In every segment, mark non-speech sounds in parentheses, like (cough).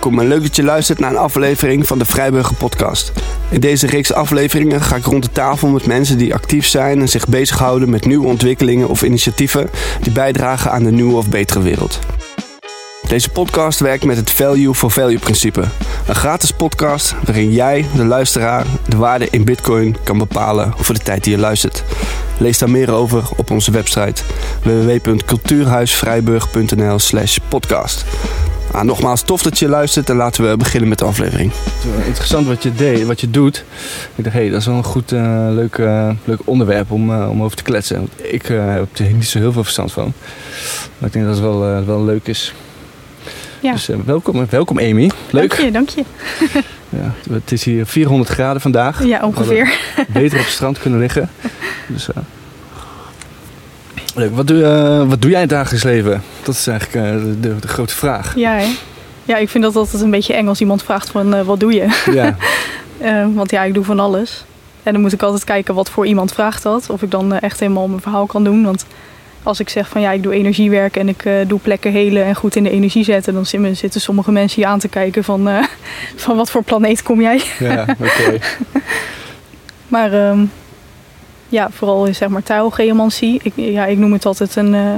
Welkom en leuk dat je luistert naar een aflevering van de Vrijburger Podcast. In deze reeks afleveringen ga ik rond de tafel met mensen die actief zijn en zich bezighouden met nieuwe ontwikkelingen of initiatieven die bijdragen aan de nieuwe of betere wereld. Deze podcast werkt met het Value for Value principe. Een gratis podcast waarin jij, de luisteraar, de waarde in Bitcoin kan bepalen voor de tijd die je luistert. Lees daar meer over op onze website www.cultuurhuisvrijburg.nl/slash Ah, nogmaals, tof dat je luistert en laten we beginnen met de aflevering. Interessant wat je deed, wat je doet. Ik dacht, hé, hey, dat is wel een goed, uh, leuk, uh, leuk onderwerp om, uh, om over te kletsen. Want ik heb er niet zo heel veel verstand van. Maar ik denk dat het wel, wel leuk is. Ja. Dus welkom, welkom Amy. Leuk. Dank je, dank je. (laughs) ja, het is hier 400 graden vandaag. Ja, ongeveer. Beter op het strand kunnen liggen. Dus, Leuk. Wat doe, uh, wat doe jij in het dagelijks leven? Dat is eigenlijk uh, de, de, grote vraag. Ja, hè? ja, ik vind dat altijd een beetje eng als iemand vraagt van uh, wat doe je? Ja. (laughs) want ja, ik doe van alles. En dan moet ik altijd kijken wat voor iemand vraagt dat. Of ik dan echt helemaal mijn verhaal kan doen. Want als ik zeg van ja, ik doe energiewerk en ik doe plekken helen en goed in de energie zetten, dan zitten sommige mensen je aan te kijken van, (laughs) van wat voor planeet kom jij? Ja, oké. (laughs) maar um, ja, vooral zeg maar tuilgeomancie. Ik, ja, ik noem het altijd een uh,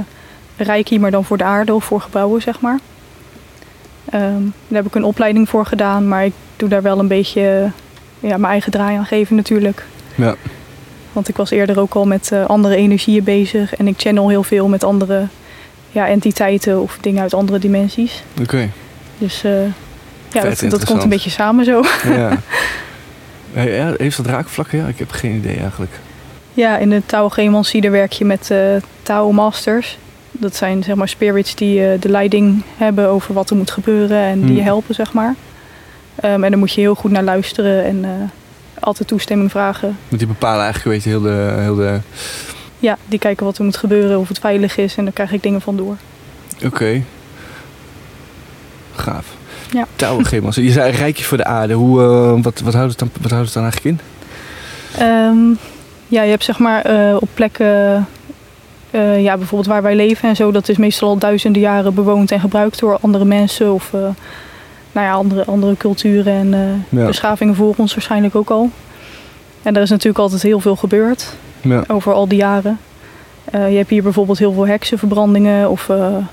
reiki, maar dan voor de aarde of voor gebouwen, zeg maar. Um, daar heb ik een opleiding voor gedaan, maar ik doe daar wel een beetje ja, mijn eigen draai aan geven natuurlijk. Ja. Want ik was eerder ook al met uh, andere energieën bezig en ik channel heel veel met andere ja, entiteiten of dingen uit andere dimensies. Oké. Dus uh, ja, dat, dat, komt een beetje samen zo. Ja. (laughs) Heeft dat raakvlakken? Ja, ik heb geen idee eigenlijk. Ja, in de Tao Geomancie werk je met uh, Tao Masters. Dat zijn zeg maar spirits die uh, de leiding hebben over wat er moet gebeuren en die je hmm. helpen, zeg maar. Um, en daar moet je heel goed naar luisteren en uh, altijd toestemming vragen. Want die bepalen eigenlijk weet je, heel de, heel de... Ja, die kijken wat er moet gebeuren, of het veilig is en daar krijg ik dingen van door. Oké. Okay. Gaaf. Ja. Geomancie. Je zei rijkje voor de aarde. Hoe, wat, wat, houdt het dan, wat houdt het dan eigenlijk in? Um, ja, je hebt zeg maar uh, op plekken, uh, ja, bijvoorbeeld waar wij leven en zo, dat is meestal al duizenden jaren bewoond en gebruikt door andere mensen of uh, nou ja, andere, andere culturen en ja. beschavingen voor ons waarschijnlijk ook al. En er is natuurlijk altijd heel veel gebeurd ja. over al die jaren. je hebt hier bijvoorbeeld heel veel heksenverbrandingen of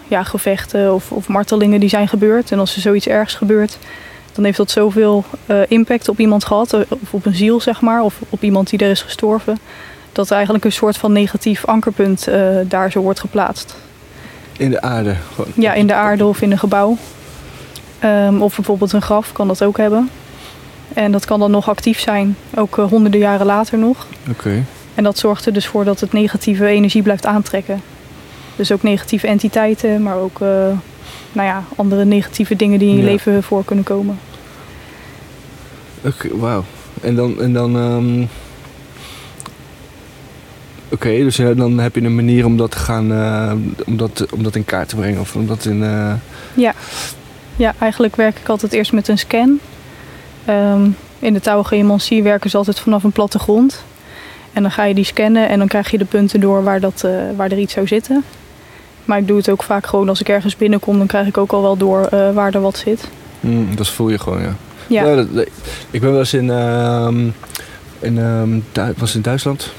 ja, gevechten of, of martelingen die zijn gebeurd. En als er zoiets ergs gebeurt, dan heeft dat zoveel uh, impact op iemand gehad, eh, of op een ziel zeg maar, of op iemand die er is gestorven, dat er eigenlijk een soort van negatief ankerpunt uh, daar zo wordt geplaatst. In de aarde? Gewoon. Ja, in de aarde of in een gebouw. Um, of bijvoorbeeld een graf kan dat ook hebben. En dat kan dan nog actief zijn, ook uh, honderden jaren later nog. Oké. Okay. En dat zorgt er dus voor dat het negatieve energie blijft aantrekken. Dus ook negatieve entiteiten, maar ook nou ja, andere negatieve dingen die in je ja. leven voor kunnen komen. Oké, okay, wauw. En dan. En dan um... Oké, okay, dus dan heb je een manier om dat te gaan. Uh, om, dat, om dat in kaart te brengen of om dat in. Uh... Ja. ja, eigenlijk werk ik altijd eerst met een scan. Um, in de touwgehemancie werken ze altijd vanaf een plattegrond. En dan ga je die scannen en dan krijg je de punten door waar, dat, uh, waar er iets zou zitten. Maar ik doe het ook vaak gewoon als ik ergens binnenkom, dan krijg ik ook al wel door uh, waar er wat zit. Mm, dat voel je gewoon, ja. Ja. dat, ik ben wel eens in, uh, in, um, was in Duitsland,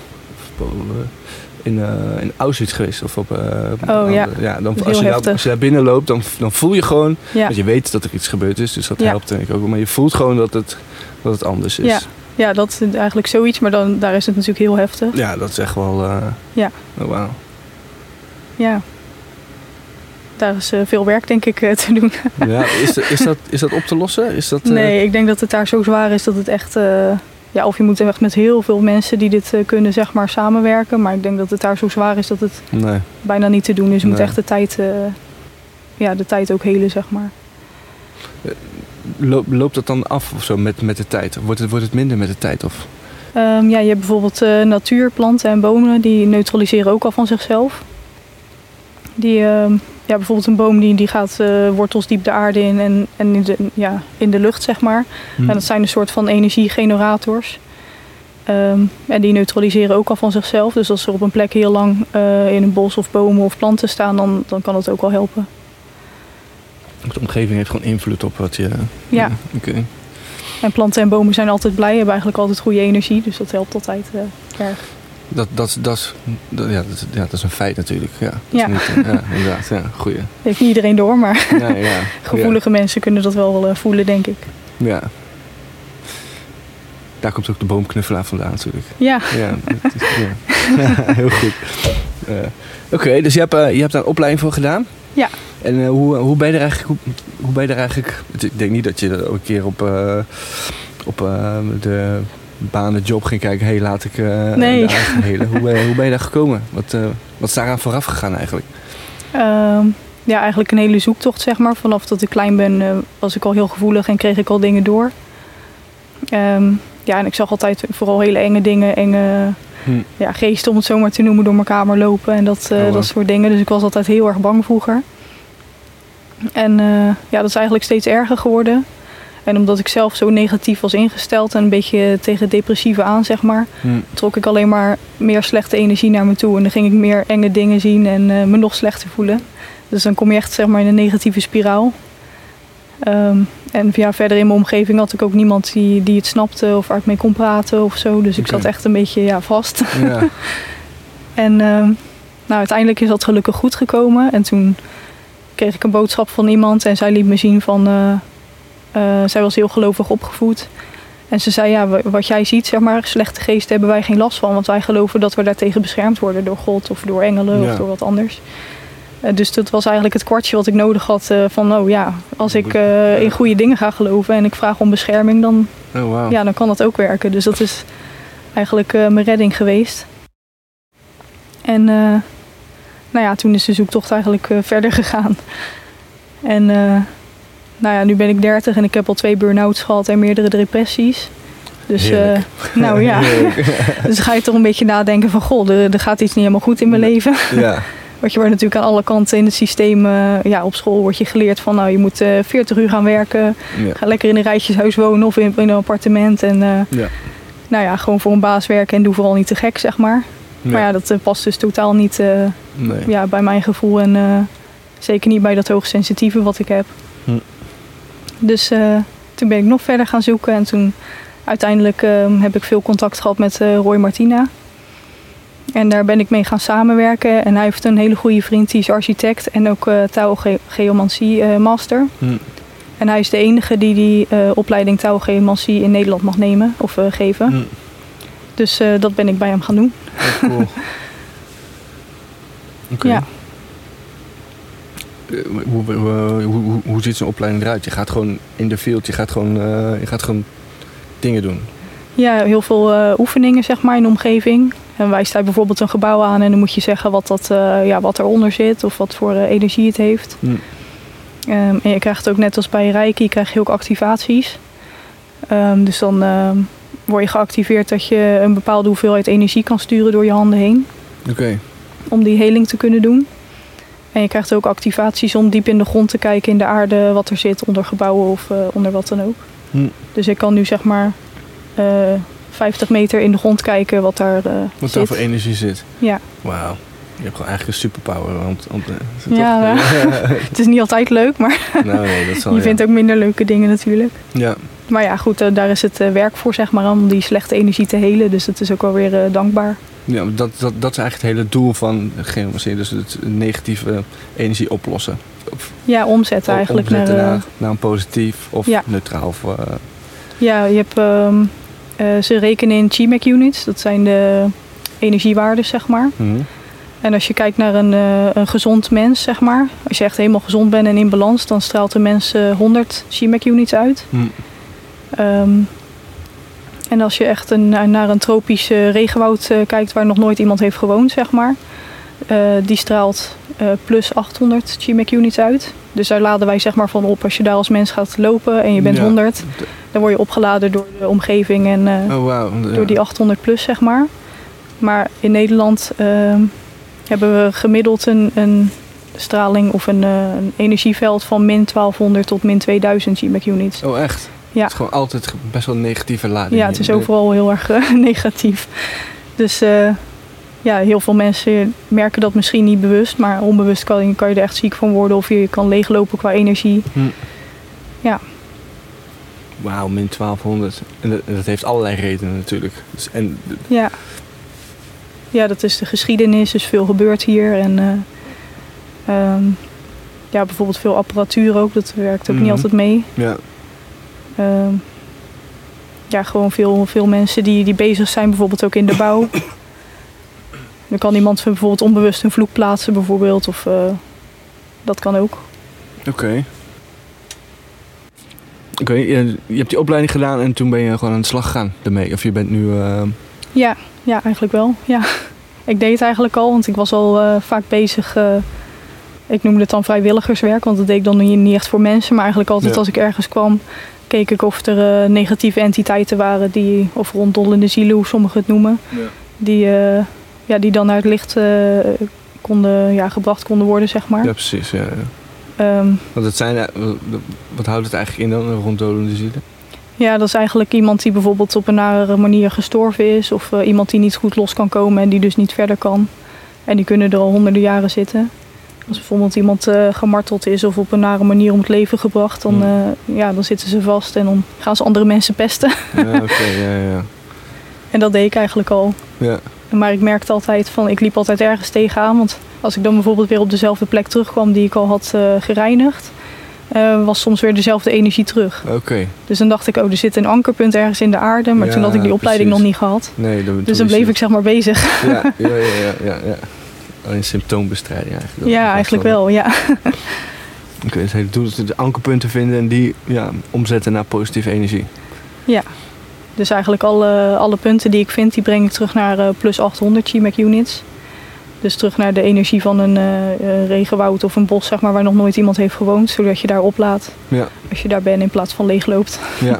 in, uh, in Auschwitz geweest. Of op, oh ja. ja dan, als, je daar, als je daar binnen loopt, dan, dan voel je gewoon, ja. want je weet dat er iets gebeurd is, dus dat helpt denk ik ook. Maar je voelt gewoon dat het, dat het anders is. Ja. Ja, dat is eigenlijk zoiets, maar dan, daar is het natuurlijk heel heftig. Ja, dat is echt wel... ja. Oh, wauw. Ja daar is uh, veel werk denk ik uh, te doen. ja, (laughs) is, is, dat, is dat op te lossen? Is dat, uh... Nee, ik denk dat het daar zo zwaar is dat het echt... ja, of je moet echt met heel veel mensen die dit kunnen zeg maar samenwerken. Maar ik denk dat het daar zo zwaar is dat het nee. bijna niet te doen is. Je nee. moet echt de tijd, ja, de tijd ook helen zeg maar. Loop, loopt dat dan af of zo met, met de tijd? Wordt het, wordt het minder met de tijd? Of? Um, ja, je hebt bijvoorbeeld natuurplanten en bomen die neutraliseren ook al van zichzelf. Die, uh, ja, bijvoorbeeld een boom die, die gaat uh, wortels diep de aarde in en, en in, de, ja, in de lucht, zeg maar. Hmm. En dat zijn een soort van energiegenerators. Um, en die neutraliseren ook al van zichzelf. Dus als ze op een plek heel lang uh, in een bos of bomen of planten staan, dan, dan kan dat ook wel helpen. Dus de omgeving heeft gewoon invloed op wat je... Ja. Oké. En planten en bomen zijn altijd blij, hebben eigenlijk altijd goede energie. Dus dat helpt altijd eh, erg. Dat, dat, dat, is- dat, ja, dat, ja, dat is een feit natuurlijk. Ja, Ja. niet, ja inderdaad. Ja, goeie. (laughs) Heeft niet iedereen door, maar (laughs) ja. gevoelige mensen kunnen dat wel eh, voelen, denk ik. Ja. Daar komt ook de boomknuffelaar vandaan natuurlijk. Ja, Ja, is, (laughs) heel goed. Eh, Oké, dus je hebt, eh, je hebt daar een opleiding voor gedaan? Ja. En hoe, hoe ben je er eigenlijk... Hoe, hoe ben je er eigenlijk... Ik denk niet dat je er ook een keer op, op de baan, de job ging kijken. Hé, hey, laat ik eh Nee. de. Hoe, ben je- hoe ben je daar gekomen? Wat, eh, wat is daaraan vooraf gegaan eigenlijk? Ehm, ja, eigenlijk een hele zoektocht, zeg maar. Vanaf dat ik klein ben eh, was ik al heel gevoelig en kreeg ik al dingen door. Ehm, ja, en ik zag altijd vooral hele enge dingen, enge Hm. ja, geesten om het zo maar te noemen, door mijn kamer lopen en dat, eh, Oh, wow. dat soort dingen. Dus ik was altijd heel erg bang vroeger. En eh, ja, dat is eigenlijk steeds erger geworden. En omdat ik zelf zo negatief was ingesteld en een beetje tegen het depressieve aan, zeg maar, Hm. trok ik alleen maar meer slechte energie naar me toe. En dan ging ik meer enge dingen zien en eh, me nog slechter voelen. Dus dan kom je echt zeg maar, in een negatieve spiraal. Ehm, en ja, verder in mijn omgeving had ik ook niemand die, die het snapte of waar ik mee kon praten of zo. Dus ik zat echt een beetje ja, vast. (laughs) En ehm, nou, uiteindelijk is dat gelukkig goed gekomen. En toen kreeg ik een boodschap van iemand en zij liet me zien van... eh, eh, zij was heel gelovig opgevoed. En ze zei, ja, wa- wat jij ziet, zeg maar, slechte geesten hebben wij geen last van. Want wij geloven dat we daartegen beschermd worden door God of door engelen Ja. of door wat anders. Eh, dus dat was eigenlijk het kwartje wat ik nodig had eh, van, oh ja, als ik in goede dingen ga geloven en ik vraag om bescherming, dan, Oh, wow. ja, dan kan dat ook werken. Dus dat is eigenlijk mijn redding geweest. En nou ja, toen is de zoektocht eigenlijk verder gegaan. En nou ja, nu ben ik 30 en ik heb al twee burn-outs gehad en meerdere depressies. Dus, eh, (laughs) nou ja, (laughs) dus ga je toch een beetje nadenken van, goh, er, er gaat iets niet helemaal goed in mijn leven. ja. (laughs) Wat je wordt natuurlijk aan alle kanten in het systeem, eh, ja, op school wordt je geleerd van, nou, je moet eh 40 uur gaan werken. Ja. Ga lekker in een rijtjeshuis wonen of in, in een appartement. En Ja. nou ja, gewoon voor een baas werken en doe vooral niet te gek, zeg maar. Maar ja, dat past dus totaal niet Nee. ja, bij mijn gevoel. En zeker niet bij dat hoogsensitieve wat ik heb. Hm. Dus eh, toen ben ik nog verder gaan zoeken. En toen uiteindelijk eh, heb ik veel contact gehad met eh, Roy Martina. En daar ben ik mee gaan samenwerken. En hij heeft een hele goede vriend, die is architect en ook uh, eh, master. Hm. En hij is de enige die die opleiding touwgeomancie in Nederland mag nemen of geven. Hm. Dus dat ben ik bij hem gaan doen. Oh, cool. (laughs) Ja. Hoe, hoe, hoe, ziet zo'n opleiding eruit? Je gaat gewoon in de field, je gaat gewoon, eh, je gaat gewoon dingen doen. Ja, heel veel eh, oefeningen zeg maar in de omgeving. En wij staan bijvoorbeeld een gebouw aan en dan moet je zeggen wat, dat, eh, ja, wat eronder zit of wat voor energie het heeft. Hm. Ehm, en je krijgt ook net als bij Reiki, krijg je ook activaties. Ehm, dus dan ehm, word je geactiveerd dat je een bepaalde hoeveelheid energie kan sturen door je handen heen. Oké. Om die heling te kunnen doen. En je krijgt ook activaties om diep in de grond te kijken in de aarde wat er zit onder gebouwen of eh, onder wat dan ook. Hm. Dus ik kan nu zeg maar eh 50 meter in de grond kijken wat daar eh Wat daar voor energie zit. Ja. Wauw. Je hebt gewoon eigenlijk een superpower. Want, want, eh, het Ja, toch? (laughs) Het is niet altijd leuk, maar nou nee, dat (laughs) zal je ja. vindt ook minder leuke dingen natuurlijk. Ja. Maar ja, goed, eh, daar is het eh, werk voor, zeg maar, om die slechte energie te helen. Dus dat is ook wel weer eh, dankbaar. Ja, dat, dat, dat is eigenlijk het hele doel van geomancie. Dus het negatieve energie oplossen. Of Ja, omzetten eigenlijk naar... omzetten eh, naar, naar een positief of Ja. neutraal. Of, eh, ja, je hebt... ehm, eh, ze rekenen in CHMEC units. Dat zijn de energiewaarden, zeg maar. hm. En als je kijkt naar een, een gezond mens, zeg maar. Als je echt helemaal gezond bent en in balans, dan straalt de mens eh, 100 CMAC units uit. Hm. Ehm, en als je echt een, naar een tropisch eh, regenwoud eh, kijkt waar nog nooit iemand heeft gewoond, zeg maar. eh, die straalt eh, plus 800 CMAC units uit. Dus daar laden wij zeg maar van op. Als je daar als mens gaat lopen en je bent Ja. 100, dan word je opgeladen door de omgeving en eh, Oh wauw. door die 800 plus, zeg maar. Maar in Nederland ehm, hebben we gemiddeld een, een straling of een, eh, een energieveld van min 1200 tot min 2000 GMAC units. Oh echt? Ja. Het is gewoon altijd best wel een negatieve lading. Ja, het is overal heel erg eh, (laughs) negatief. Dus eh, ja, heel veel mensen merken dat misschien niet bewust, maar onbewust kan, je- kan je er echt ziek van worden of je kan leeglopen qua energie. Hm. Ja. Wauw, min 1200. En dat, heeft allerlei redenen natuurlijk. Dus, en Ja. ja, dat is de geschiedenis, dus veel gebeurt hier. En eh, ehm, ja, bijvoorbeeld veel apparatuur ook, dat werkt ook Mhm. niet altijd mee. ja, ja, gewoon veel, veel mensen die, die bezig zijn, bijvoorbeeld ook in de bouw. Dan kan iemand bijvoorbeeld onbewust een vloek plaatsen, bijvoorbeeld. Of eh, dat kan ook. oké. Oké, je, je hebt die opleiding gedaan en toen ben je gewoon aan de slag gegaan daarmee. Of je bent nu... eh, Ja, ja, eigenlijk wel. Ja. Ik deed het eigenlijk al, want ik was al eh, vaak bezig. ik noemde het dan vrijwilligerswerk, want dat deed ik dan niet niet echt voor mensen. Maar eigenlijk altijd Ja. als ik ergens kwam, keek ik of er eh, negatieve entiteiten waren, die, of ronddollende zielen, hoe sommigen het noemen. Die, eh, ja, die dan naar het licht eh, konden, ja, gebracht konden worden, zeg maar. ja, precies. Ja, ja. Ehm, Want het zijn, wat- houdt het eigenlijk in dan, een ronddolende zielen? Ja, dat is eigenlijk iemand die bijvoorbeeld op een nare manier gestorven is. Of iemand die niet goed los kan komen en die dus niet verder kan. En die kunnen er al honderden jaren zitten. Als bijvoorbeeld iemand eh, gemarteld is of op een nare manier om het leven gebracht, dan, Hmm. eh, ja, dan zitten ze vast en dan gaan ze andere mensen pesten. (laughs) Ja, oké, ja, ja. en dat deed ik eigenlijk al. Ja, Maar ik merkte altijd van, ik liep altijd ergens tegenaan. Want als ik dan bijvoorbeeld weer op dezelfde plek terugkwam die ik al had eh, gereinigd, was soms weer dezelfde energie terug. oké. Dus dan dacht ik, oh, er zit een ankerpunt ergens in de aarde. Maar toen had ik die opleiding precies. nog niet gehad. Nee, Dus dan bleef ik zeg maar bezig. Ja, ja, ja, ja, ja, ja. Alleen symptoombestrijding eigenlijk. Ja, eigenlijk wel, ja. (laughs) Oké, dus het doel is de ankerpunten vinden en die ja, omzetten naar positieve energie. Dus eigenlijk alle, alle punten die ik vind, die breng ik terug naar eh, plus 800 GMAC units. Dus terug naar de energie van een eh, eh, regenwoud of een bos, zeg maar, waar nog nooit iemand heeft gewoond. Zodat je daar oplaat Ja. als je daar bent in plaats van leegloopt. Ja.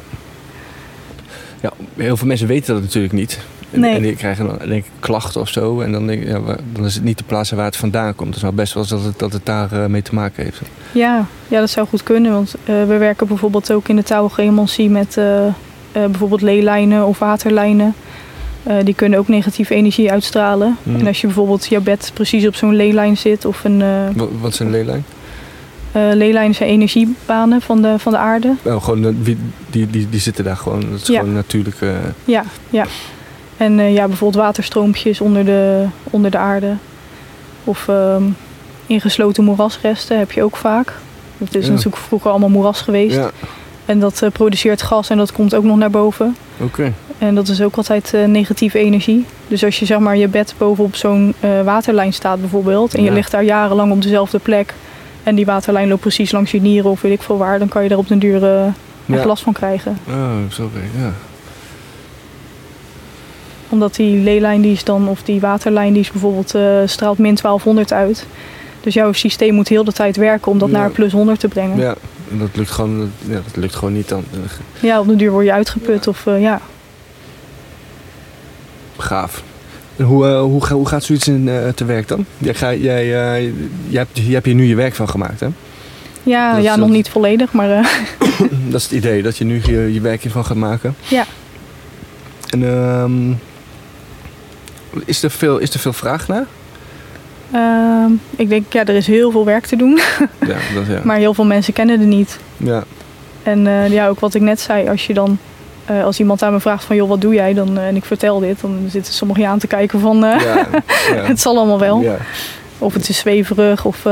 (laughs) ja, heel veel mensen weten dat natuurlijk niet. En, Nee. en die krijgen dan denk ik klachten of zo. En dan, denk ik, ja, dan is het niet de plaats waar het vandaan komt. Het is wel best wel eens dat het, dat het daar eh, mee te maken heeft. Ja, ja, dat zou goed kunnen. Want eh, we werken bijvoorbeeld ook in de touwgehemoncie met eh, bijvoorbeeld leelijnen of waterlijnen. Die kunnen ook negatieve energie uitstralen. Hmm. En als je bijvoorbeeld jouw bed precies op zo'n leelijn zit of een... Wat, wat is een leelijn? leelijnen zijn energiebanen van de, van de aarde. Oh, gewoon, wie- die, die, die zitten daar gewoon. Dat is Ja. gewoon natuurlijk. eh, Ja, ja. En eh, ja, bijvoorbeeld waterstroompjes onder de, onder de aarde. Of ehm, ingesloten moerasresten heb je ook vaak. Het is Ja. natuurlijk vroeger allemaal moeras geweest. ja, En dat eh, produceert gas en dat komt ook nog naar boven. oké. En dat is ook altijd eh, negatieve energie. Dus als je zeg maar je bed bovenop zo'n waterlijn staat bijvoorbeeld... en je ligt daar jarenlang op dezelfde plek... en die waterlijn loopt precies langs je nieren of weet ik veel waar... dan kan je er op den duur echt last van krijgen. Oh, zo ja. Omdat die leelijn die is dan, of die waterlijn die is bijvoorbeeld eh, straalt min 1200 uit. Dus jouw systeem moet heel de tijd werken om dat Ja. naar plus 100 te brengen. Ja, Ja, en dat lukt gewoon, ja, dat lukt gewoon niet dan. (laughs) op den duur word je uitgeput of eh, ja. Gaaf. En hoe, eh, hoe, hoe gaat zoiets in, eh, te werk dan? Jij, ga, jij, eh, jij, hebt, jij hebt hier nu je werk van gemaakt, hè? Ja, Dat- ja nog dat- niet volledig, maar eh, (laughs) Dat is het idee, dat je nu hier je werk hiervan gaat maken. Ja. En ehm, is, er veel, is er veel vraag naar? ehm, ik denk ja, er is heel veel werk te doen. (laughs) Ja, dat ja. Maar heel veel mensen kennen het niet. ja. En eh, ja, ook wat ik net zei, als je dan... eh, als iemand aan me vraagt van, joh, wat doe jij? Dan, eh, en ik vertel dit, dan zitten sommigen aan te kijken van... ja, ja. (laughs) het zal allemaal wel. Ja. Of het is zweverig. Of,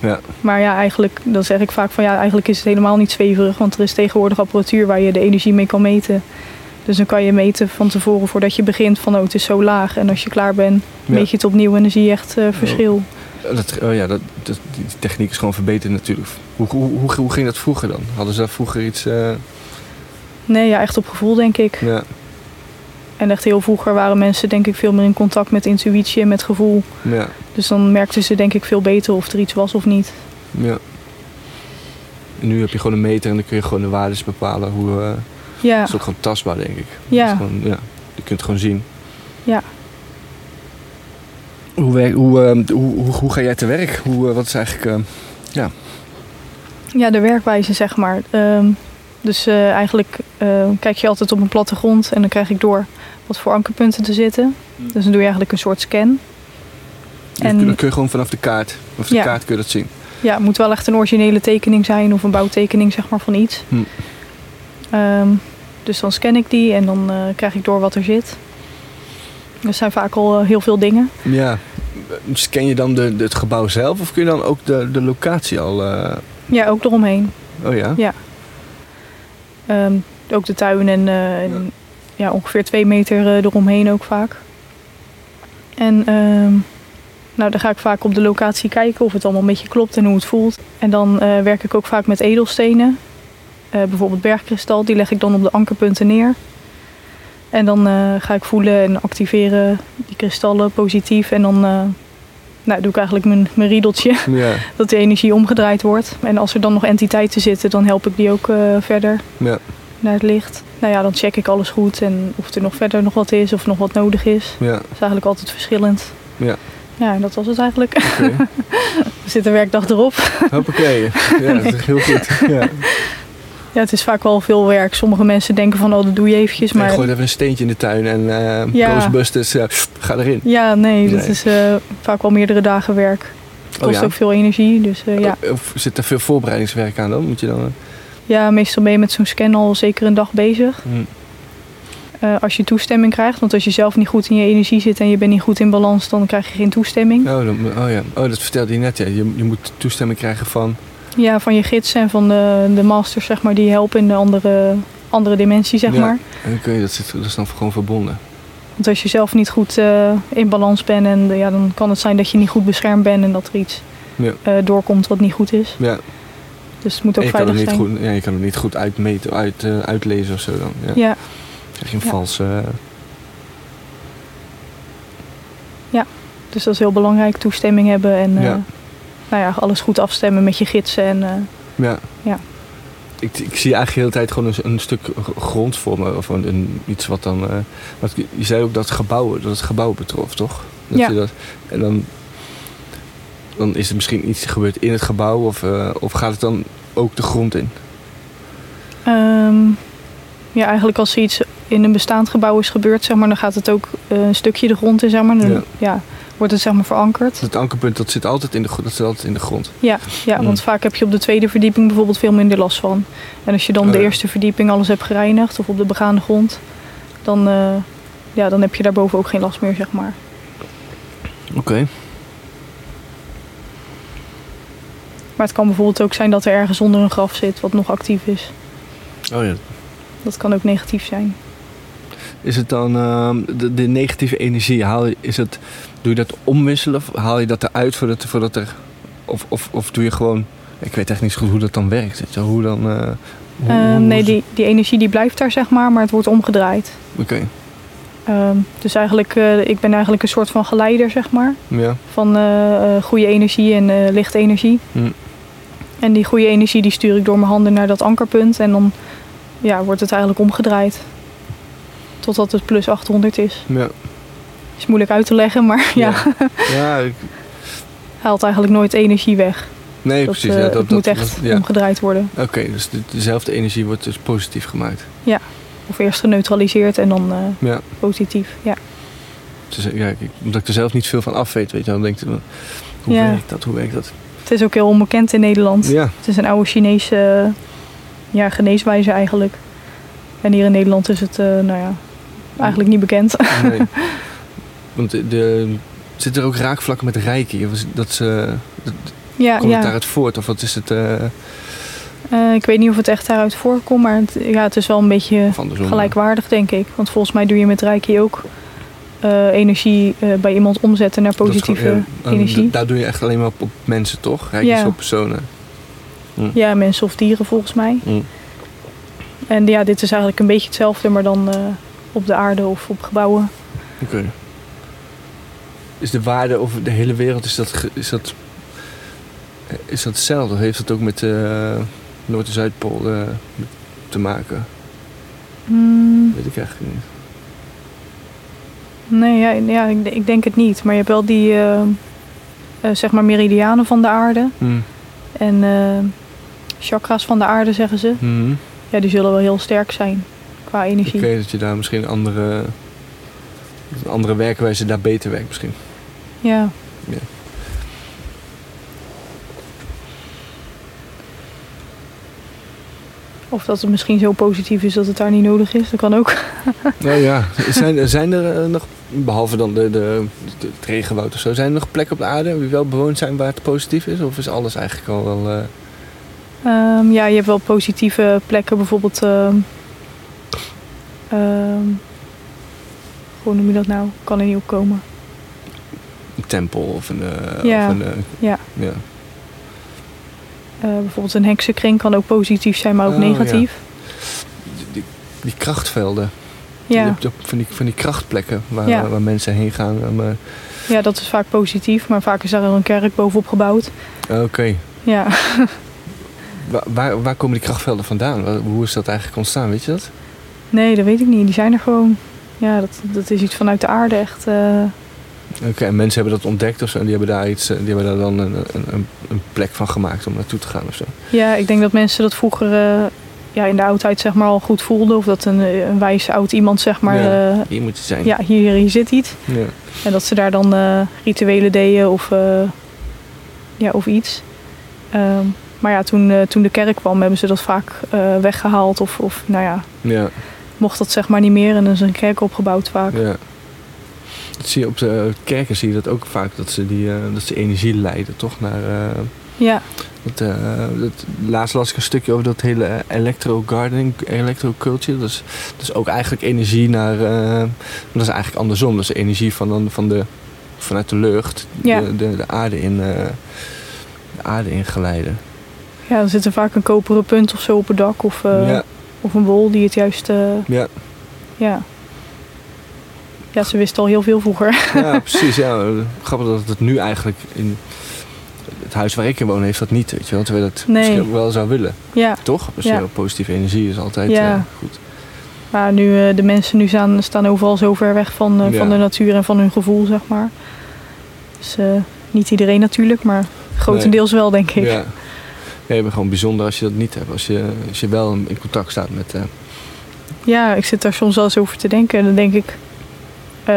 Ja. Maar ja, eigenlijk, dan zeg ik vaak van ja, eigenlijk is het helemaal niet zweverig. Want er is tegenwoordig apparatuur waar je de energie mee kan meten. Dus dan kan je meten van tevoren voordat je begint van oh, het is zo laag. En als je klaar bent, Ja. meet je het opnieuw en dan zie je echt eh, verschil. Dat, oh ja, dat, dat- die techniek is gewoon verbeterd natuurlijk. Hoe, hoe, hoe, hoe ging dat vroeger dan? Hadden ze daar vroeger iets... eh, Nee, ja, echt op gevoel denk ik. ja. En echt heel vroeger waren mensen denk ik veel meer in contact met intuïtie en met gevoel. Ja. Dus dan merkten ze denk ik veel beter of er iets was of niet. ja. En nu heb je gewoon een meter en dan kun je gewoon de waardes bepalen. Hoe, eh, Ja, Dat is ook gewoon tastbaar, denk ik. Ja. Dat is gewoon, ja. Je kunt het gewoon zien. Ja. Hoe, werk- hoe, hoe, hoe, hoe ga jij te werk? Hoe, eh, wat is eigenlijk... eh, ja de werkwijze zeg maar. Ehm, dus eh, eigenlijk eh, kijk je altijd op een plattegrond en dan krijg ik door wat voor ankerpunten te zitten. Dus dan doe je eigenlijk een soort scan. En, En- dan kun je gewoon vanaf de kaart, of de Ja. kaart kun je dat zien. Ja, het moet wel echt een originele tekening zijn of een bouwtekening zeg maar, van iets. Hm. Ehm, dus dan scan ik die en dan eh, krijg ik door wat er zit. Dat zijn vaak al eh, heel veel dingen. Ja. Scan je dan de, de- het gebouw zelf of kun je dan ook de, de locatie al... eh, Ja, ook eromheen. Oh ja? Ja. Ehm, ook de tuin en, en ja. ongeveer twee meter eromheen ook vaak. En ehm, nou, dan ga ik vaak op de locatie kijken of het allemaal een beetje klopt en hoe het voelt. En dan werk ik ook vaak met edelstenen. Eh, bijvoorbeeld bergkristal, die leg ik dan op de ankerpunten neer. En dan eh, ga ik voelen en activeren die kristallen positief. En dan eh, nou, doe ik eigenlijk mijn, mijn riedeltje (laughs) Ja, dat de energie omgedraaid wordt. En als er dan nog entiteiten zitten, dan help ik die ook verder ja, naar het licht. Nou ja, dan check ik alles goed en of er nog verder nog wat is of nog wat nodig is. ja. Dat is eigenlijk altijd verschillend. Ja. Ja, en dat was het eigenlijk. Er zit een werkdag erop. Hoppakee. Ja, dat is heel goed. (laughs) Ja. Ja, het is vaak wel veel werk. Sommige mensen denken van, oh, dat doe je eventjes. Maar... Maar Gooi even een steentje in de tuin en eh Ja. Ghostbusters, ga erin. ja, nee, dat is eh, vaak wel meerdere dagen werk. Het Oh kost ja? ook veel energie. Dus eh, ja. Of zit er veel voorbereidingswerk aan dan? Moet je dan... ja, meestal ben je met zo'n scan al zeker een dag bezig. hm. Als je toestemming krijgt. Want als je zelf niet goed in je energie zit en je bent niet goed in balans, dan krijg je geen toestemming. Oh, dan, oh ja, oh, dat vertelde je net. Ja. Je, je moet toestemming krijgen van... Ja, van je gidsen en van de, de masters, zeg maar, die helpen in de andere, andere dimensie, zeg Ja. maar. Je, dat, zit, dat is dan gewoon verbonden. Want als je zelf niet goed eh, in balans bent, en, ja, dan kan het zijn dat je niet goed beschermd bent en dat er iets Ja. eh, doorkomt wat niet goed is. Ja, Dus het moet ook veilig zijn. goed, ja, je kan het niet goed uitmeten, uit, eh, uitlezen of zo dan. Ja. Ja, Krijg je een Ja. valse... eh, dus dat is heel belangrijk, toestemming hebben en Ja. Nou ja, alles goed afstemmen met je gidsen. En, eh, Ja. Ja. Ik, ik zie eigenlijk de hele tijd gewoon een, een stuk grond voor me. Of een, een- iets wat dan... eh, wat, je zei ook dat, gebouwen, dat het gebouw betrof, toch? Dat Ja. je dat, en dan, dan is er misschien iets gebeurd in het gebouw. Of, eh, of gaat het dan ook de grond in? Ehm, ja, eigenlijk als er iets in een bestaand gebouw is gebeurd, zeg maar, dan gaat het ook een stukje de grond in, zeg maar. Dan, Ja. ja. Wordt het zeg maar verankerd. Het ankerpunt dat zit altijd in de, dat zit altijd in de grond. Ja, ja Mm. want vaak heb je op de tweede verdieping bijvoorbeeld veel minder last van. En als je dan Oh, de ja. eerste verdieping alles hebt gereinigd of op de begaande grond, dan, eh, ja, dan heb je daarboven ook geen last meer, zeg maar. Oké. Maar het kan bijvoorbeeld ook zijn dat er ergens onder een graf zit wat nog actief is. Oh ja. Dat kan ook negatief zijn. Is het dan ehm, de, de negatieve energie? Is het, doe je dat omwisselen? Of haal je dat eruit voordat, voordat er. Of, of, of doe je gewoon. Ik weet echt niet zo goed hoe dat dan werkt. je. Hoe dan. eh, hoe- Eh, nee, die, die energie die blijft daar, zeg maar, maar het wordt omgedraaid. Oké. Ehm, dus eigenlijk, eh, ik ben eigenlijk een soort van geleider, zeg maar. Ja. Van goede energie en lichte energie. Hm. En die goede energie die stuur ik door mijn handen naar dat ankerpunt. En dan ja, wordt het eigenlijk omgedraaid. Totdat het plus 800 is. Ja. Is moeilijk uit te leggen, maar (laughs) ja, (laughs) Ja, ik- haalt eigenlijk nooit energie weg. nee, Dat, precies. eh, ja, dat, het moet dat- echt dat- ja. omgedraaid worden. Oké, dus de- dezelfde energie wordt dus positief gemaakt. Of eerst geneutraliseerd en dan eh, Ja. positief. Ja. Dus, ja ik, omdat ik er zelf niet veel van af weet, weet je. Dan denk ik, hoe Ja. werkt dat? Hoe werkt dat? Het is ook heel onbekend in Nederland. Ja. Het is een oude Chinese eh, ja, eigenlijk. En hier in Nederland is het, eh, nou ja, eigenlijk niet bekend. Nee. (laughs) Want de, de, zitten er ook raakvlakken met Reiki? Is dat ze, dat, ja, komt het ja. daaruit voort? Of wat is het eh, Eh, ik weet niet of het echt daaruit voorkomt, maar het, ja, het is wel een beetje gelijkwaardig, denk ik. Want volgens mij doe je met Reiki ook eh, energie bij iemand omzetten naar positieve gewoon- ja, en energie. Daar doe je echt alleen maar op, op mensen, toch? Reiki Ja. is op personen. Ja, mensen of dieren volgens mij. Mm. En ja, dit is eigenlijk een beetje hetzelfde, maar dan op de aarde of op gebouwen. Oké. Is de waarde over de hele wereld, is dat, is dat, is dat hetzelfde? Heeft dat ook met de Noord- en Zuidpool eh, te maken? Hmm, Weet ik eigenlijk niet. nee, ja, ja ik, ik denk het niet. Maar je hebt wel die, eh, eh, zeg maar, meridianen van de aarde. Hmm. En eh, chakras van de aarde, zeggen ze. Mhm. Ja, die zullen wel heel sterk zijn qua Oké, energie. dat je daar misschien andere een andere werkwijze daar beter werkt misschien. Ja. Ja. Of dat het misschien zo positief is dat het daar niet nodig is. Dat kan ook. (laughs) Nou ja, zijn, zijn er eh, nog, behalve dan de, de, de, het regenwoud of zo, zijn er nog plekken op de aarde die wel bewoond zijn waar het positief is? Of is alles eigenlijk al wel... eh, Ehm, ja, je hebt wel positieve plekken. Bijvoorbeeld... ehm ehm, hoe noem je dat nou? Kan er niet op komen. Een tempel of een... eh, Ja, of een eh, ja. ja. Eh, bijvoorbeeld een heksenkring kan ook positief zijn, maar ook Oh, negatief. Die, die, die krachtvelden. Ja. Je hebt ook van die, van die krachtplekken waar, Ja. waar mensen heen gaan. Ja, dat is vaak positief, maar vaak is daar een kerk bovenop gebouwd. Oké. Ja, (laughs) Waar, waar, waar komen die krachtvelden vandaan? Hoe is dat eigenlijk ontstaan, weet je dat? nee, dat weet ik niet. Die zijn er gewoon. Ja, dat, dat is iets vanuit de aarde echt. Oké, en mensen hebben dat ontdekt of zo. En die hebben daar, iets, eh, die hebben daar dan een, een, een, plek van gemaakt om naartoe te gaan of zo. ja, ik denk dat mensen dat vroeger eh, ja, in de oudheid zeg maar al goed voelden. Of dat een, eh, een wijs oud iemand zeg maar... Ja. Hier moet je zijn. ja, hier, hier zit iets. Ja. En dat ze daar dan rituelen deden of, ja, of iets. Ehm, maar ja, toen, toen de kerk kwam, hebben ze dat vaak eh, weggehaald. Of, of nou ja, Ja, mocht dat zeg maar niet meer. En dan is een kerk opgebouwd vaak. ja. Dat zie je op de kerken zie je dat ook vaak, dat ze, die, eh, dat ze energie leiden, toch? Naar, eh, Ja, dat, eh, dat, laatst las ik een stukje over dat hele electro-gardening, electro-culture. Dat is ook eigenlijk energie naar... dat is eigenlijk andersom. Dat is energie van, dan- van de, vanuit de lucht Ja. de, de, de aarde in... de aarde in geleiden. ja, er zit er vaak een koperen punt of zo op het dak. Of, ja, of een bol die het juist... ja. ja. Ja, ze wisten al heel veel vroeger. ja, (laughs) precies. Ja. Grappig dat het nu eigenlijk in het huis waar ik in woon heeft dat niet. Weet je wel, terwijl dat Nee. misschien ook wel zou willen. ja, Toch? Dus Ja. positieve energie is altijd Ja. eh, goed. maar nu eh, de mensen nu staan, staan overal zo ver weg van, eh, Ja. van de natuur en van hun gevoel, zeg maar. Dus niet iedereen natuurlijk, maar grotendeels wel, denk ik. Ja. Ja, je bent gewoon bijzonder als je dat niet hebt. Als je, als je wel in contact staat met... Ja, ik zit daar soms wel eens over te denken. En dan denk ik, eh,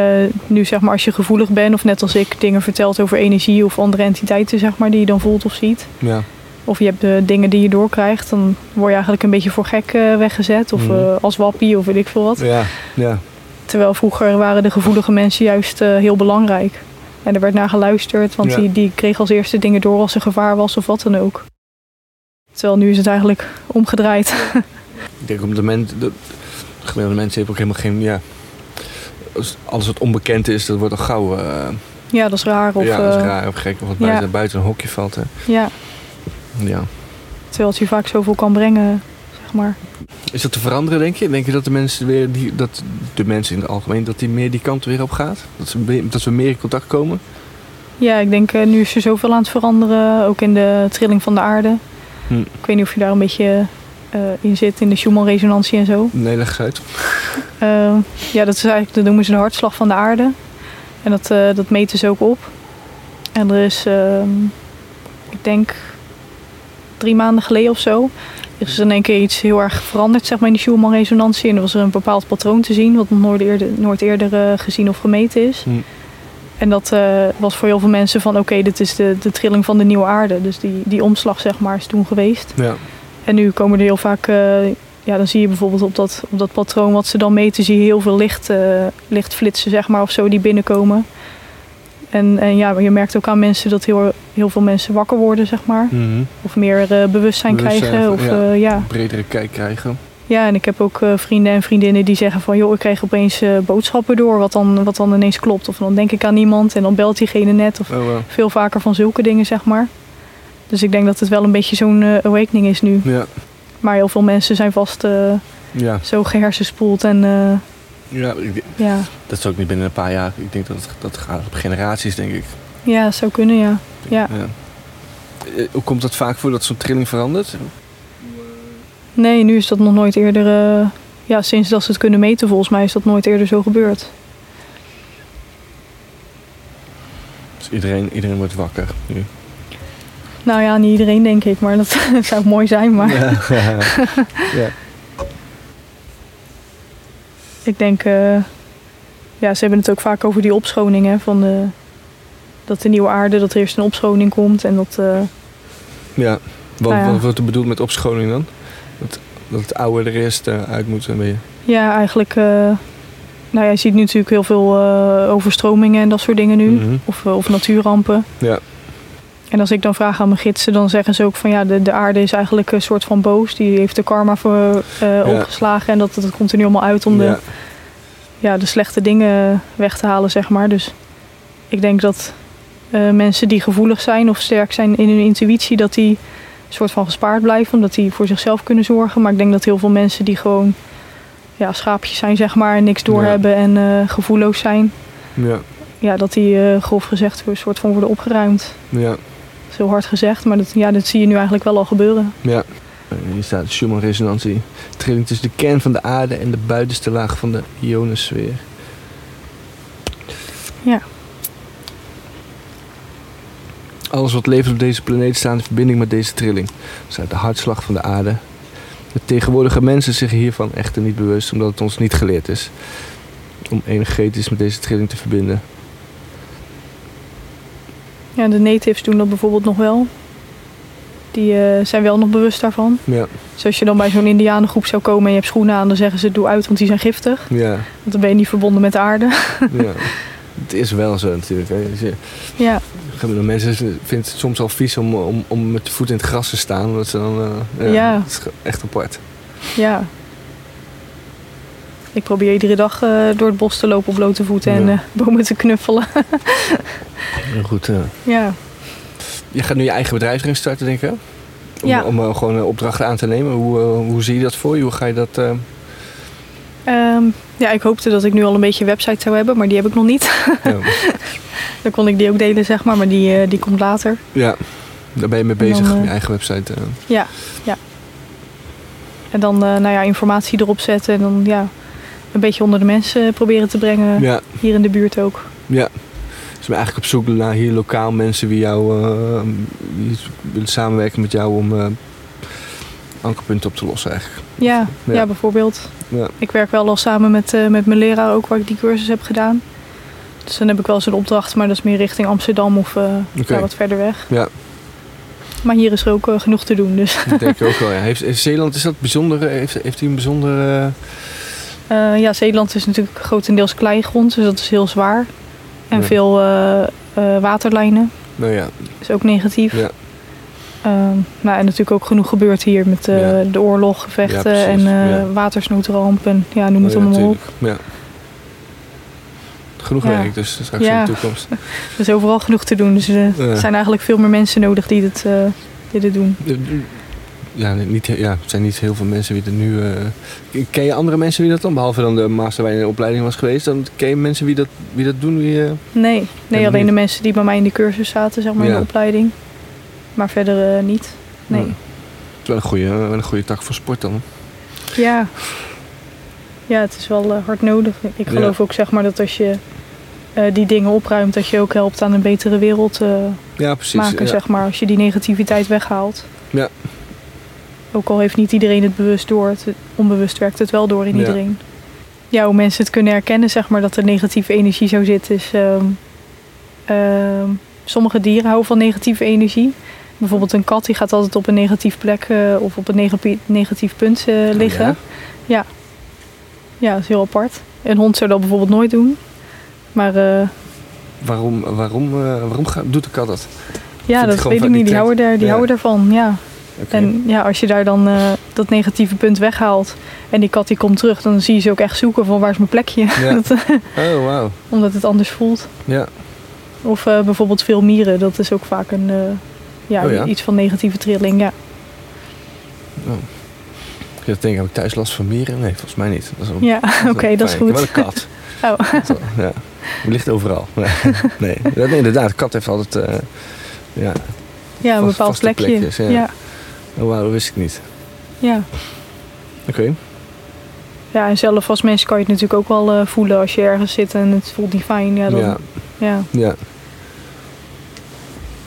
nu zeg maar als je gevoelig bent, of net als ik dingen vertelt over energie of andere entiteiten, zeg maar, die je dan voelt of ziet. ja. Of je hebt eh, dingen die je doorkrijgt, dan word je eigenlijk een beetje voor gek eh, weggezet. Of Mhm. als wappie of weet ik veel wat. Ja, ja. Terwijl vroeger waren de gevoelige mensen juist heel belangrijk. En er werd naar geluisterd, want Ja. die, die kreeg als eerste dingen door als er gevaar was of wat dan ook. Terwijl nu is het eigenlijk omgedraaid. (laughs) Ik denk op het moment... De, de mensen heeft ook helemaal geen... Ja, als wat onbekend is, dat wordt al gauw... eh, ja, dat is raar. Of, ja, dat is eh, raar of gek. Of wat ja. buiten, buiten een hokje valt. Hè. ja, Ja. terwijl het je vaak zoveel kan brengen, zeg maar. Is dat te veranderen, denk je? Denk je dat de mensen weer die, dat de mensen in het algemeen, dat die meer die kant weer op gaat? Dat, ze, dat we meer in contact komen? Ja, ik denk eh, nu is er zoveel aan het veranderen, ook in de trilling van de aarde. Hm. Ik weet niet of je daar een beetje in zit, in de Schumann-resonantie en zo. Nee, leg eens uit. Eh, ja, dat is eigenlijk, dat noemen ze de hartslag van de aarde. En dat, eh, dat meten ze ook op. En er is, ehm, ik denk, drie maanden geleden of zo, is er in één keer iets heel erg veranderd zeg maar, in die Schumann-resonantie. En er was er een bepaald patroon te zien, wat nog nooit eerder, nooit eerder eh, gezien of gemeten is. Hm. En dat eh, was voor heel veel mensen van, oké, dit is de, de trilling van de nieuwe aarde. Dus die, die omslag, zeg maar, is toen geweest. Ja. En nu komen er heel vaak, ja, dan zie je bijvoorbeeld op dat, op dat patroon wat ze dan meten, zie je heel veel licht, eh, lichtflitsen, zeg maar, of zo, die binnenkomen. En, en ja, je merkt ook aan mensen dat heel, heel veel mensen wakker worden, zeg maar. Mhm. Of meer eh, bewustzijn, Bewustzijn krijgen. Of, ja. ja. ja. Bredere kijk krijgen. ja, en ik heb ook eh, vrienden en vriendinnen die zeggen van... joh, ik kreeg opeens eh, boodschappen door, wat dan, wat dan ineens klopt. Of dan denk ik aan iemand en dan belt diegene net. Of Oh, wow. veel vaker van zulke dingen, zeg maar. Dus ik denk dat het wel een beetje zo'n eh, awakening is nu. Ja. Maar heel veel mensen zijn vast eh, Ja. zo gehersenspoeld en eh, ja ik- ja. dat is ook niet binnen een paar jaar. Ik denk dat dat gaat op generaties, denk ik. ja, zou kunnen, ja. Ja. Eh, Hoe komt dat vaak voor dat zo'n trilling verandert? Nee, nu is dat nog nooit eerder... ja, sinds dat ze het kunnen meten volgens mij is dat nooit eerder zo gebeurd. Dus iedereen, iedereen wordt wakker nu. Nou ja, niet iedereen denk ik, maar dat (laughs) zou mooi zijn. Maar Ja. (laughs) ja. ik denk... eh, ja, ze hebben het ook vaak over die opschoning. Hè, van de, dat de nieuwe aarde, dat er eerst een opschoning komt. En dat, eh, Ja. Wat, Nou ja. wat wordt er bedoeld met opschoning dan? Dat, dat het oude er eerst eh, uit moet een beetje. ja, eigenlijk... nou ja, je ziet nu natuurlijk heel veel overstromingen en dat soort dingen nu. Mhm. Of, of natuurrampen. Ja. En als ik dan vraag aan mijn gidsen, dan zeggen ze ook van ja, de, de aarde is eigenlijk een soort van boos. Die heeft de karma voor, eh, opgeslagen en dat, dat komt er nu allemaal uit om de, Ja. de slechte dingen weg te halen, zeg maar. Dus ik denk dat eh, mensen die gevoelig zijn of sterk zijn in hun intuïtie, dat die een soort van gespaard blijven, omdat die voor zichzelf kunnen zorgen. Maar ik denk dat heel veel mensen die gewoon ja, schaapjes zijn, zeg maar, en niks doorhebben en eh, gevoelloos zijn, Ja. ja, dat die grof gezegd een soort van worden opgeruimd. Ja. Dat is heel hard gezegd, maar dat, ja, dat zie je nu eigenlijk wel al gebeuren. Ja. Hier staat Schumann-resonantie. Trilling tussen de kern van de aarde en de buitenste laag van de ionosfeer. Ja. Alles wat leeft op deze planeet staat in verbinding met deze trilling. Staat de hartslag van de aarde. De tegenwoordige mensen zich hiervan echter niet bewust, omdat het ons niet geleerd is. Om energetisch met deze trilling te verbinden. Ja, de natives doen dat bijvoorbeeld nog wel. Die eh, zijn wel nog bewust daarvan. Ja, Dus als je dan bij zo'n indianengroep zou komen en je hebt schoenen aan, dan zeggen ze doe uit, want die zijn giftig. ja, Want dan ben je niet verbonden met de aarde. ja. Het is wel zo natuurlijk. Hè. Dus, eh, ja, mensen vinden het soms al vies om, om, om met de voet in het gras te staan. Omdat ze dan, eh, ja, Ja. Is echt apart. ja. Ik probeer iedere dag eh, door het bos te lopen op blote voeten en eh, bomen te knuffelen. (laughs) Heel goed. eh. ja. Je gaat nu je eigen bedrijf erin starten, denk ik. hè? Om, Ja. om gewoon opdrachten aan te nemen. Hoe, hoe zie je dat voor je? Hoe ga je dat... eh, Ehm, ja, ik hoopte dat ik nu al een beetje een website zou hebben, maar die heb ik nog niet. ja. (laughs) Dan kon ik die ook delen, zeg maar, maar die, die komt later. ja, daar ben je mee dan, bezig. je eigen website. Ja, ja. En dan nou ja, informatie erop zetten en dan ja, een beetje onder de mensen proberen te brengen. ja, Hier in de buurt ook. ja. Dus ben eigenlijk op zoek naar hier lokaal mensen wie jou die willen samenwerken met jou om eh, ankerpunten op te lossen eigenlijk. Ja, Ja. ja. bijvoorbeeld. Ja. Ik werk wel al samen met, eh, met mijn leraar ook waar ik die cursus heb gedaan. Dus dan heb ik wel eens een opdracht, maar dat is meer richting Amsterdam of ja, wat verder weg. Ja. Maar hier is er ook genoeg te doen. Dus Dat denk ik ook wel. Ja. Heeft, heeft Zeeland, is dat bijzonder? eh, Heeft, heeft hij een bijzondere... Eh, ja, Zeeland is natuurlijk grotendeels kleigrond, dus dat is heel zwaar. En Ja. veel eh, eh, waterlijnen, nou ja, is ook negatief. Ja. Ehm, nou, en natuurlijk ook genoeg gebeurt hier met Ja. de oorlog, gevechten Ja, en Ja. watersnoodramp en ja, noem het Oh ja, allemaal op. Ja. Genoeg werk dus straks Ja. in de toekomst. (laughs) Er is overal genoeg te doen, dus er zijn eigenlijk veel meer mensen nodig die dit, die dit doen. Ja, niet, ja, er zijn niet heel veel mensen die er nu... eh, ken je andere mensen wie dat dan? Behalve dan de master waar je in de opleiding was geweest. Dan ken je mensen wie dat, wie dat doen? Wie, eh, Nee, nee alleen niet. de mensen die bij mij in de cursus zaten, zeg maar, in de opleiding. Maar verder eh, niet. Nee. Ja. Het is wel een goede, wel een goede tak voor sport dan. Ja. Ja, het is wel hard nodig. Ik Ja. geloof ook zeg maar dat als je die dingen opruimt, dat je ook helpt aan een betere wereld Ja, precies. maken, zeg maar. Als je die negativiteit weghaalt. Ja. Ook al heeft niet iedereen het bewust door, het, onbewust werkt het wel door in iedereen. Ja, hoe mensen het kunnen herkennen, zeg maar, dat er negatieve energie zo zit, is... ehm, ehm, sommige dieren houden van negatieve energie. Bijvoorbeeld een kat die gaat altijd op een negatief plek eh, of op een negatief, negatief punt eh, liggen. Oh, ja? Ja, dat is heel apart. Een hond zou dat bijvoorbeeld nooit doen. Maar eh, Waarom, waarom, waarom doet de kat dat? ja, dat weet ik niet. Die houden, daar, die Ja. houden daarvan, ja. En ja, als je daar dan eh, dat negatieve punt weghaalt en die kat die komt terug, dan zie je ze ook echt zoeken van waar is mijn plekje. Ja. (laughs) Dat, Oh, wauw. omdat het anders voelt. Ja. Of eh, bijvoorbeeld veel mieren, dat is ook vaak een, eh, ja, Oh ja? iets van negatieve trilling. Ja. Ik denk, heb ik thuis last van mieren? Nee, volgens mij niet. Dat is wel- Ja, oké, dat is goed. heb wel een kat. (laughs) Oh. Dat ja. Die ligt overal. (laughs) Nee, nee. Inderdaad. De kat heeft altijd... eh, ja. Ja, een bepaald plekje. plekjes, ja. ja. Oh, wauw, dat wist ik niet. Ja. Oké. ja, en zelf als mens kan je het natuurlijk ook wel eh, voelen als je ergens zit en het voelt niet fijn. Ja, dan, Ja. ja. Ja.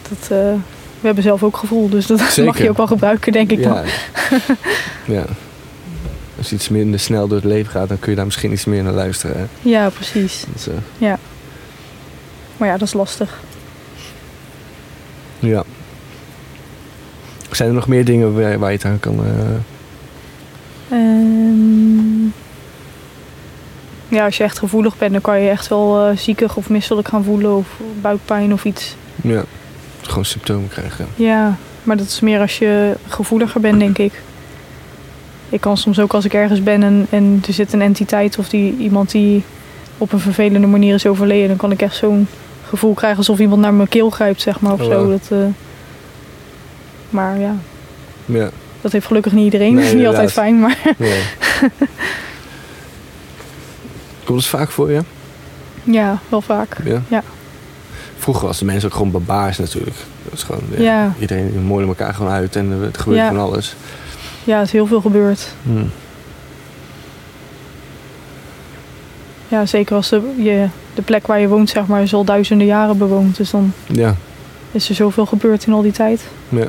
dat, eh, we hebben zelf ook gevoel, dus dat (laughs) mag je ook wel gebruiken, denk ik dan. Ja. (laughs) ja. als je iets minder snel door het leven gaat, dan kun je daar misschien iets meer naar luisteren. Hè? Ja, precies. Eh, Maar ja, dat is lastig. ja. Zijn er nog meer dingen waar, waar je het aan kan... eh, Ehm, ja, als je echt gevoelig bent, dan kan je echt wel eh, ziekig of misselijk gaan voelen of buikpijn of iets. ja, gewoon symptomen krijgen. Ja, maar dat is meer als je gevoeliger bent, denk ik. Ik kan soms ook als ik ergens ben en, en er zit een entiteit of die, iemand die op een vervelende manier is overleden, dan kan ik echt zo'n gevoel krijgen alsof iemand naar mijn keel grijpt, zeg maar, of Oh, zo. Dat, eh, maar ja, Ja, dat heeft gelukkig niet iedereen. Nee, is (laughs) niet altijd fijn, maar nee. (laughs) Komt het vaak voor je? ja, wel vaak. Ja. Ja. Vroeger was de mensen ook gewoon barbaars natuurlijk. Dat is gewoon, ja, Ja. Iedereen moorde elkaar gewoon uit en er gebeurde van alles. Ja, er is heel veel gebeurd. Hm. Ja, zeker als de, je, de plek waar je woont, zeg maar, is al duizenden jaren bewoond. Dus dan Ja, is er zoveel gebeurd in al die tijd. ja.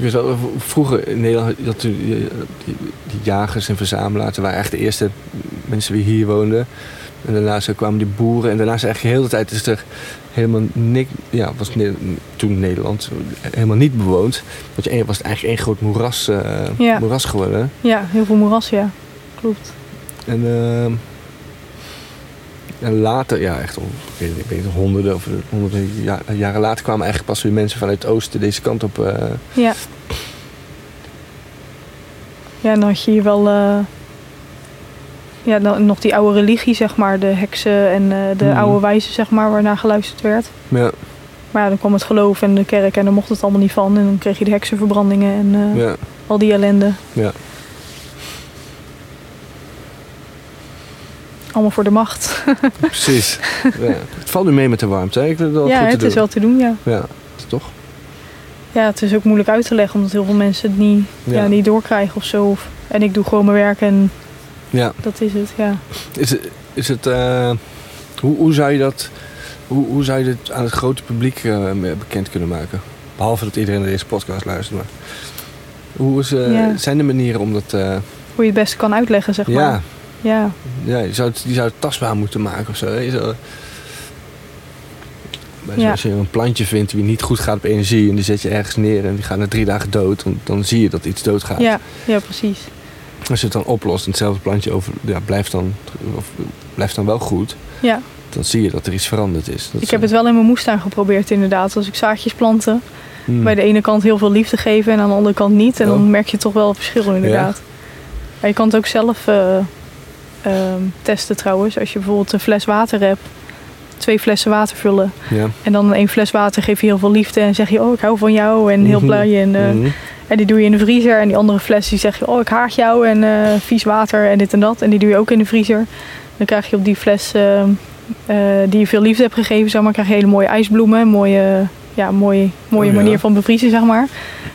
Ik wel, vroeger in Nederland, had je die, die, die jagers en verzamelaars, dat waren echt de eerste mensen die hier woonden. En daarna zo kwamen die boeren en daarna is eigenlijk de hele tijd is er helemaal niks, ja, was Ne- toen Nederland helemaal niet bewoond. Want je, was het eigenlijk één groot moeras, eh, Ja. moeras geworden. Ja, heel veel moeras, ja. Klopt. En, ehm, en later, ja, echt ik weet, niet, honderden of honderden ja- jaren later kwamen eigenlijk pas weer mensen vanuit het oosten deze kant op. eh, Ja. Ja, en dan had je hier wel... eh, ja, dan nog die oude religie, zeg maar. De heksen en eh, de Mhm. oude wijzen, zeg maar, waarnaar geluisterd werd. ja, Maar ja, dan kwam het geloof en de kerk en daar mocht het allemaal niet van. En dan kreeg je de heksenverbrandingen en ja, al die ellende. ja. Allemaal voor de macht. (laughs) Precies. ja. Het valt nu mee met de warmte. Hè? Ik vind het wel ja, goed te het doen. is wel te doen, ja. Ja, toch? Ja, het is ook moeilijk uit te leggen, omdat heel veel mensen het niet, Ja. ja. niet doorkrijgen of zo. Of- En ik doe gewoon mijn werk en Ja. dat is het, ja. Is het, is het eh, hoe, hoe zou je dat, hoe, hoe zou je dit aan het grote publiek eh, bekend kunnen maken? Behalve dat iedereen naar deze podcast luistert. Maar hoe is, eh, Ja. zijn er manieren om dat, Hoe je het beste kan uitleggen, zeg maar. Ja, Ja, je zou het, je zou het tastbaar moeten maken of zo. hè. Ja. Als je een plantje vindt die niet goed gaat op energie en die zet je ergens neer en die gaat na drie dagen dood, dan, dan zie je dat iets doodgaat. ja, ja, precies. Als je het dan oplost en hetzelfde plantje over, ja, blijft, dan, of, blijft dan wel goed, Ja, dan zie je dat er iets veranderd is. Dat ik heb het wel in mijn moestuin geprobeerd inderdaad. Als ik zaadjes planten, hmm. bij de ene kant heel veel liefde geven en aan de andere kant niet. En Oh. dan merk je toch wel verschil inderdaad. Ja, je kan het ook zelf eh, ehm, testen trouwens. Als je bijvoorbeeld een fles water hebt, twee flessen water vullen. Ja. En dan één fles water geef je heel veel liefde en zeg je, oh ik hou van jou en heel Mhm. blij. En, eh, Mhm. en die doe je in de vriezer. En die andere fles die zeg je, oh ik haat jou en eh, vies water en dit en dat. En die doe je ook in de vriezer. Dan krijg je op die fles eh, eh, die je veel liefde hebt gegeven, zeg maar, krijg je hele mooie ijsbloemen. Mooie, ja, mooie, mooie Oh, ja. manier van bevriezen, zeg maar.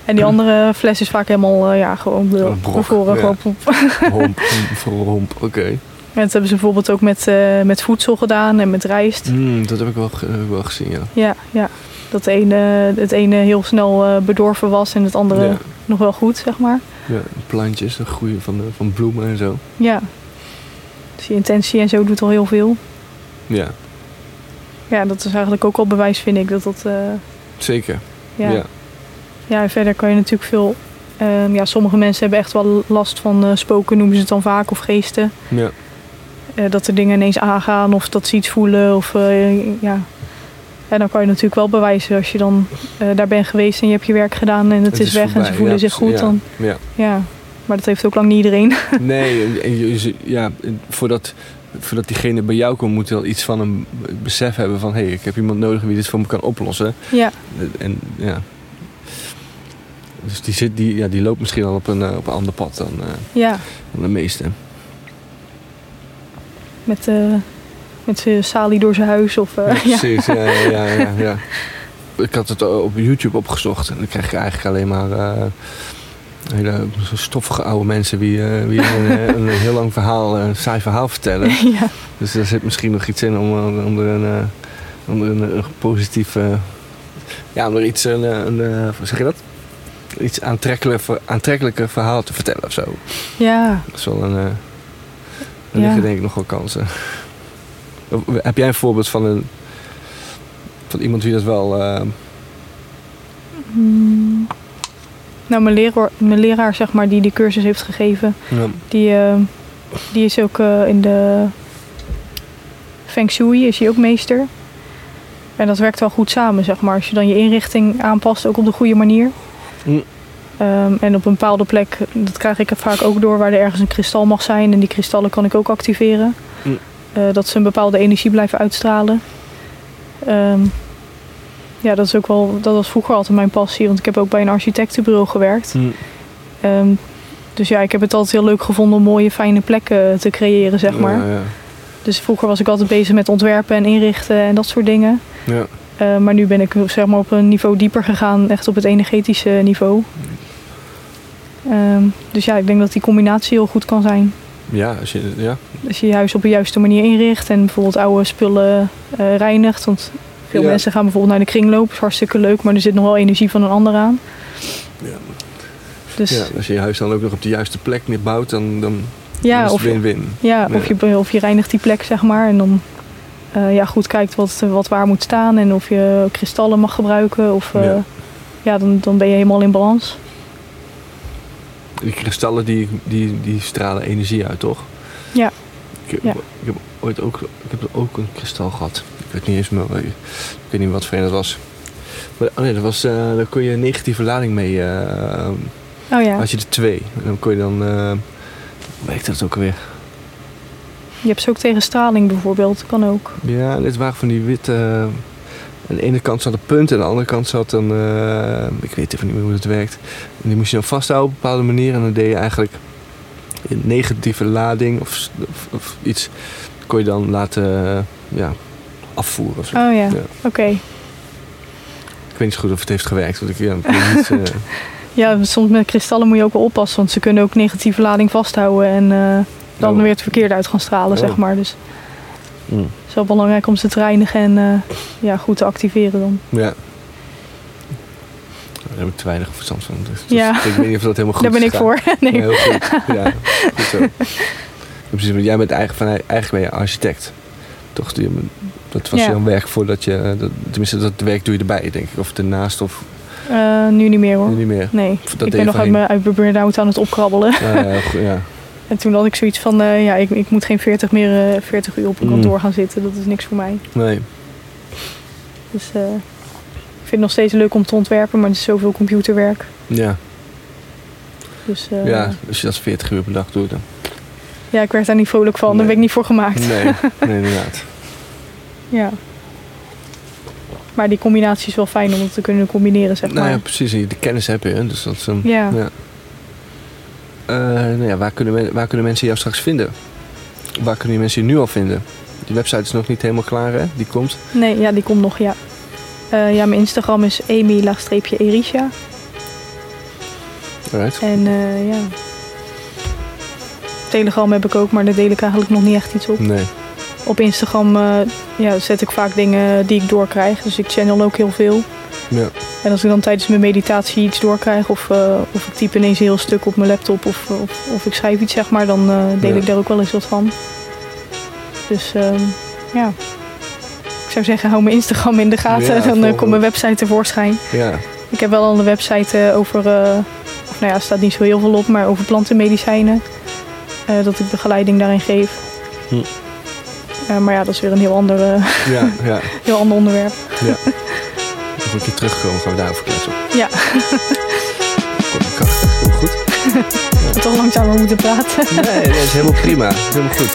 En die andere fles is vaak helemaal, eh, ja, gewoon bevroren. Gewoon poep. Homp, oké. En dat hebben ze bijvoorbeeld ook met, eh, met voedsel gedaan en met rijst. Hmm, dat heb ik wel, ik wel gezien, ja. Ja, ja. Dat de ene, het ene heel snel eh, bedorven was en het andere Ja. nog wel goed, zeg maar. ja. Plantjes, de groeien van, de, van bloemen en zo. Ja. Dus je intentie en zo doet al heel veel. Ja, Ja, dat is eigenlijk ook al bewijs, vind ik. Dat dat, eh, zeker. ja. Ja. Ja. en verder kan je natuurlijk veel... ehm, ja, sommige mensen hebben echt wel last van eh, spoken, noemen ze het dan vaak, of geesten. ja. Eh, dat er dingen ineens aangaan of dat ze iets voelen. Of, eh, ja. En dan kan je natuurlijk wel bewijzen als je dan daar bent geweest en je hebt je werk gedaan en het, is, weg en ze voelen Ja, zich goed. ja, Dan, Ja. ja. Maar dat heeft ook lang niet iedereen. (laughs) Nee, ja, voordat, voordat diegene bij jou komt, moet wel iets van een besef hebben van... hé, hey, ik heb iemand nodig die dit voor me kan oplossen. ja, En ja... Dus die, zit, die, ja, die loopt misschien al op een, eh, op een ander pad dan, eh, ja. dan de meeste. Met, eh met zijn salie door zijn huis. Of, (laughs) Ja, precies. Ja, ja, ja, ja, ja. Ik had het op YouTube opgezocht en dan krijg je eigenlijk alleen maar hele stoffige oude mensen die, eh, die (laughs) een, eh, een, heel lang verhaal, een saai verhaal vertellen. (laughs) ja. Dus daar zit misschien nog iets in om, eh, om er een, eh, om er een, eh, ja, om er iets, een, eh, een, eh, zeg je dat? iets aantrekkelijker, aantrekkelijker verhaal te vertellen of zo. Ja, Dat is wel een. eh daar Ja. liggen denk ik nog wel kansen. Heb jij een voorbeeld van een. van iemand die dat wel. eh, Mm. Nou, mijn leraar, mijn leraar, zeg maar, die die cursus heeft gegeven, ja, die, eh, die is ook eh, in de Feng Shui, is hij ook meester. En dat werkt wel goed samen, zeg maar. Als je dan je inrichting aanpast, ook op de goede manier. Mm. Ehm, en op een bepaalde plek, dat krijg ik vaak ook door, waar er ergens een kristal mag zijn. En die kristallen kan ik ook activeren. Mm. Eh, dat ze een bepaalde energie blijven uitstralen. Ehm, ja, dat is ook wel, dat was vroeger altijd mijn passie. Want ik heb ook bij een architectenbureau gewerkt. hm, Ehm, dus ja, ik heb het altijd heel leuk gevonden om mooie, fijne plekken te creëren, zeg maar. Ja, ja, Dus vroeger was ik altijd bezig met ontwerpen en inrichten en dat soort dingen. ja. Eh, maar nu ben ik zeg maar, op een niveau dieper gegaan, echt op het energetische niveau. Ehm, dus ja, ik denk dat die combinatie heel goed kan zijn. Ja, als je, ja. Als je je huis op de juiste manier inricht en bijvoorbeeld oude spullen eh, reinigt. Want veel Ja. mensen gaan bijvoorbeeld naar de kringloop, is hartstikke leuk, maar er zit nog wel energie van een ander aan. Ja. Dus ja, als je je huis dan ook nog op de juiste plek neerbouwt, dan, dan ja, is of, het win-win. Ja. Of, je, of je reinigt die plek, zeg maar. En dan eh, ja, goed kijkt wat, wat waar moet staan. En of je kristallen mag gebruiken. Of eh, Ja. ja, dan, dan ben je helemaal in balans. Die kristallen die, die, die stralen energie uit, toch? Ja. Ik heb, Ja. ik heb ooit ook, ik heb ook een kristal gehad. Ik weet niet eens meer, ik weet niet wat voor een dat was. Maar, oh nee, dat was, eh, daar kon je een negatieve lading mee, eh, Oh ja, had je er twee. En dan kon je dan, eh hoe dat ook alweer? je hebt ze ook tegen straling bijvoorbeeld. Kan ook. Ja, dit waren van die witte. aan de ene kant zat een punt en aan de andere kant zat een. ik weet even niet meer hoe het werkt. En die moest je dan vasthouden op een bepaalde manier. En dan deed je eigenlijk een negatieve lading of, of, of iets. kon je dan laten ja, afvoeren. Of zo. Oh ja, Ja. oké. Ik weet niet zo goed of het heeft gewerkt. Want ik, ja, niet, (laughs) eh, Ja, soms met kristallen moet je ook wel oppassen. Want ze kunnen ook negatieve lading vasthouden. En eh, dan Oh. weer het verkeerde uit gaan stralen, Oh. zeg maar. Dus mm, het is wel belangrijk om ze te reinigen en eh, ja, goed te activeren dan. ja. Daar heb ik te weinig verstand van. Dus, dus Ja. Ik weet niet of dat helemaal (laughs) goed Daar ben is ik voor. (laughs) nee. Ja, heel goed. Ja, goed zo. Precies, want jij bent eigenlijk, van, eigenlijk ben je architect. Toch? Die- Dat was Ja. werk voordat je... Dat, tenminste, dat werk doe je erbij, denk ik. Of ernaast, of Eh, nu niet meer hoor. niet meer. Nee, dat ik ben nog uit mijn, uit mijn burn-out aan het opkrabbelen. Ja, ja, ja. (laughs) En toen had ik zoiets van, eh, ja, ik, ik moet geen 40, meer, eh 40 uur op een Mm. kantoor gaan zitten. Dat is niks voor mij. Nee. Dus eh, ik vind het nog steeds leuk om te ontwerpen, maar het is zoveel computerwerk. Ja. Dus eh, ja, ja. als je dat 40 uur per dag doet, dan... ik werd daar niet vrolijk van. Nee. Daar ben ik niet voor gemaakt. Nee, (laughs) nee inderdaad. Ja. Maar die combinatie is wel fijn om het te kunnen combineren, zeg Nou maar. ja, precies. De kennis heb je, hè, dus dat is... een- Ja. ja. Eh, nou ja, waar kunnen, waar kunnen mensen jou straks vinden? Waar kunnen die mensen je nu al vinden? Die website is nog niet helemaal klaar, hè? Die komt. Nee, ja, die komt nog, ja. Eh, ja, mijn Instagram is amy-erisha. Alright. En eh, ja. Telegram heb ik ook, maar daar deel ik eigenlijk nog niet echt iets op. Nee. Op Instagram eh, ja, zet ik vaak dingen die ik doorkrijg. Dus ik channel ook heel veel. Ja. En als ik dan tijdens mijn meditatie iets doorkrijg, of, eh, of ik type ineens een heel stuk op mijn laptop, of, of, of ik schrijf iets, zeg maar, dan eh, deel Ja. ik daar ook wel eens wat van. Dus ehm, ja. Ik zou zeggen, hou mijn Instagram in de gaten, Ja, (laughs) dan komt mijn website tevoorschijn. Ja. Ik heb wel al een website over, of nou ja, er staat niet zo heel veel op, maar over plantenmedicijnen. Dat ik begeleiding daarin geef. Hm. Eh, maar ja, dat is weer een heel ander, eh, Ja, ja. (laughs) heel ander onderwerp. Als we een keer terugkomen, gaan we daarover kletsen. Ja, Kort en krachtig, heel goed. (laughs) had toch langzamer moeten praten. Nee, nee, dat is helemaal prima. Helemaal goed.